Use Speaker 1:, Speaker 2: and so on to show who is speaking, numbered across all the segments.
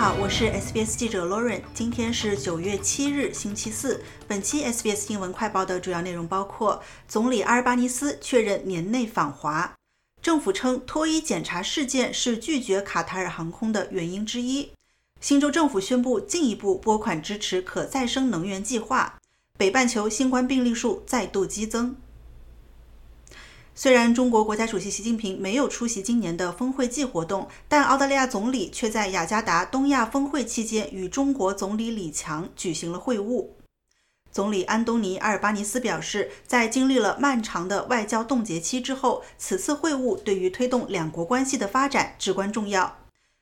Speaker 1: 好，我是 SBS 记者 Lauren。今天是九月七日，星期四。本期 SBS 新闻快报的主要内容包括：总理阿尔巴尼斯确认年内访华；政府称脱衣检查事件是拒绝卡塔尔航空的原因之一；新州政府宣布进一步拨款支持可再生能源计划；北半球新冠病例数再度激增。虽然中国国家主席习近平没有出席今年的峰会季活动，但澳大利亚总理却在雅加达东亚峰会期间与中国总理李强举行了会晤。总理安东尼·阿尔巴尼斯表示，在经历了漫长的外交冻结期之后，此次会晤对于推动两国关系的发展至关重要。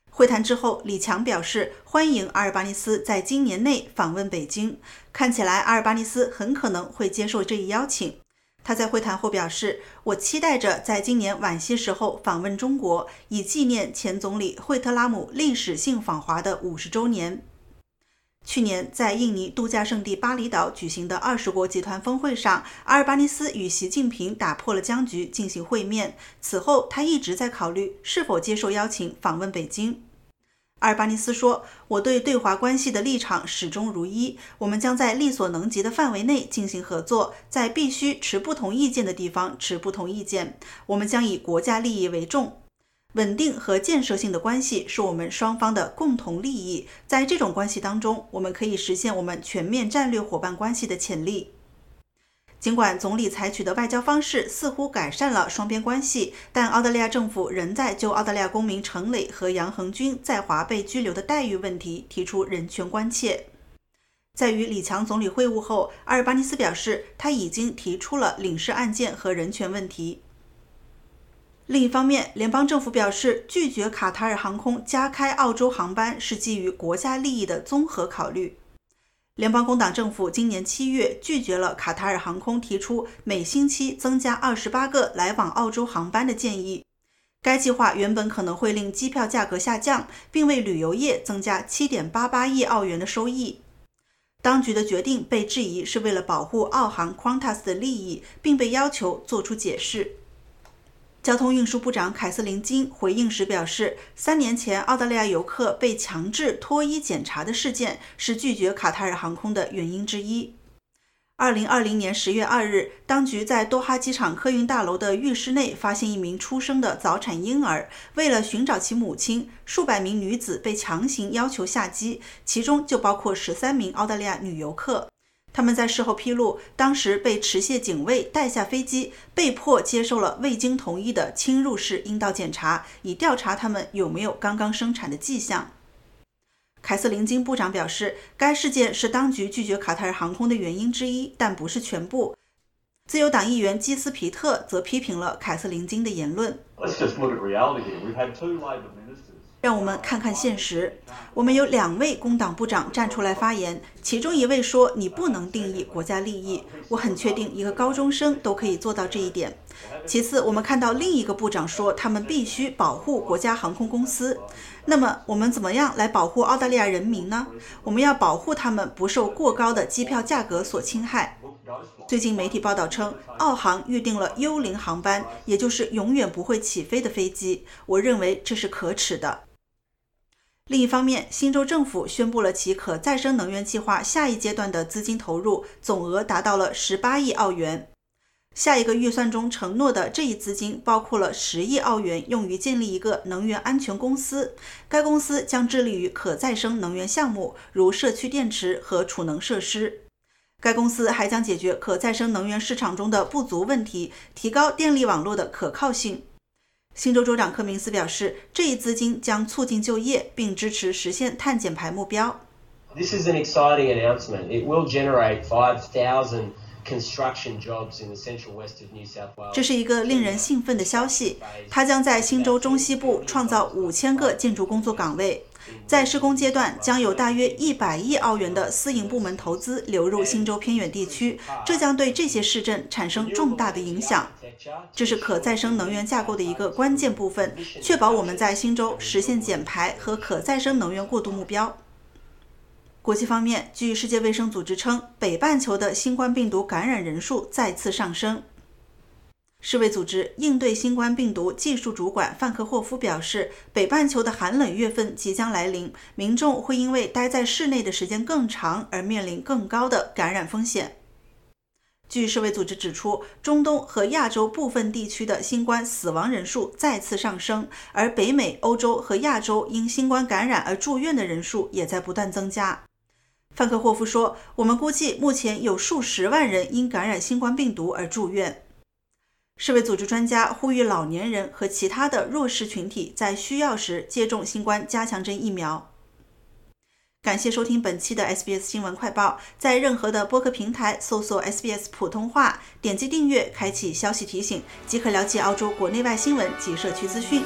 Speaker 1: 会谈之后，李强表示欢迎阿尔巴尼斯在今年内访问北京，看起来阿尔巴尼斯很可能会接受这一邀请。他在会谈后表示：“我期待着在今年晚些时候访问中国，以纪念前总理惠特拉姆历史性访华的五十周年。”去年在印尼度假胜地巴厘岛举行的二十国集团峰会上，阿尔巴尼斯与习近平打破了僵局，进行会面。此后，他一直在考虑是否接受邀请访问北京。阿尔巴尼斯说：“我对对华关系的立场始终如一，我们将在力所能及的范围内进行合作，在必须持不同意见的地方持不同意见。我们将以国家利益为重，稳定和建设性的关系是我们双方的共同利益。在这种关系当中，我们可以实现我们全面战略伙伴关系的潜力。”尽管总理采取的外交方式似乎改善了双边关系，但澳大利亚政府仍在就澳大利亚公民陈磊和杨恒军在华被拘留的待遇问题提出人权关切。在与李强总理会晤后，阿尔巴尼斯表示他已经提出了领事案件和人权问题。另一方面，联邦政府表示拒绝卡塔尔航空加开澳洲航班是基于国家利益的综合考虑。联邦工党政府今年七月拒绝了卡塔尔航空提出每星期增加二十八个来往澳洲航班的建议。该计划原本可能会令机票价格下降，并为旅游业增加七点八八亿澳元的收益。当局的决定被质疑是为了保护澳航 Qantas 的利益，并被要求做出解释。交通运输部长凯瑟琳金回应时表示，三年前澳大利亚游客被强制脱衣检查的事件是拒绝卡塔尔航空的原因之一。二零二零年十月二日，当局在多哈机场客运大楼的浴室内发现一名出生的早产婴儿，为了寻找其母亲，数百名女子被强行要求下机，其中就包括十三名澳大利亚女游客。他们在事后披露，当时被持械警卫带下飞机，被迫接受了未经同意的侵入式阴道检查，以调查他们有没有刚刚生产的迹象。凯瑟琳金部长表示，该事件是当局拒绝卡塔尔航空的原因之一，但不是全部。自由党议员基斯皮特则批评了凯瑟琳金的言论。让我们看看现实。我们有两位工党部长站出来发言，其中一位说：“你不能定义国家利益。”我很确定，一个高中生都可以做到这一点。其次，我们看到另一个部长说，他们必须保护国家航空公司。那么，我们怎么样来保护澳大利亚人民呢？我们要保护他们不受过高的机票价格所侵害。最近媒体报道称，澳航预定了幽灵航班，也就是永远不会起飞的飞机。我认为这是可耻的。另一方面，新州政府宣布了其可再生能源计划下一阶段的资金投入总额达到了十八亿澳元。下一个预算中承诺的这一资金包括了十亿澳元，用于建立一个能源安全公司。该公司将致力于可再生能源项目，如社区电池和储能设施。该公司还将解决可再生能源市场中的不足问题，提高电力网络的可靠性。新州州长柯明斯表示，这一资金将促进就业，并支持实现碳减排目标。
Speaker 2: This is an exciting announcement. It will generate 5,000 construction jobs in the central west of New South Wales.
Speaker 1: 这是一个令人兴奋的消息，它将在新州中西部创造五千个建筑工作岗位。在施工阶段，将有大约一百亿澳元的私营部门投资流入新州偏远地区，这将对这些市镇产生重大的影响。这是可再生能源架构的一个关键部分，确保我们在新州实现减排和可再生能源过渡目标。国际方面，据世界卫生组织称，北半球的新冠病毒感染人数再次上升。世卫组织应对新冠病毒技术主管范克霍夫表示，北半球的寒冷月份即将来临，民众会因为待在室内的时间更长而面临更高的感染风险。据世卫组织指出，中东和亚洲部分地区的新冠死亡人数再次上升，而北美、欧洲和亚洲因新冠感染而住院的人数也在不断增加。范克霍夫说：“我们估计目前有数十万人因感染新冠病毒而住院。”世卫组织专家呼吁老年人和其他的弱势群体在需要时接种新冠加强针疫苗。感谢收听本期的 SBS 新闻快报，在任何的播客平台搜索 SBS 普通话，点击订阅，开启消息提醒，即可了解澳洲国内外新闻及社区资讯。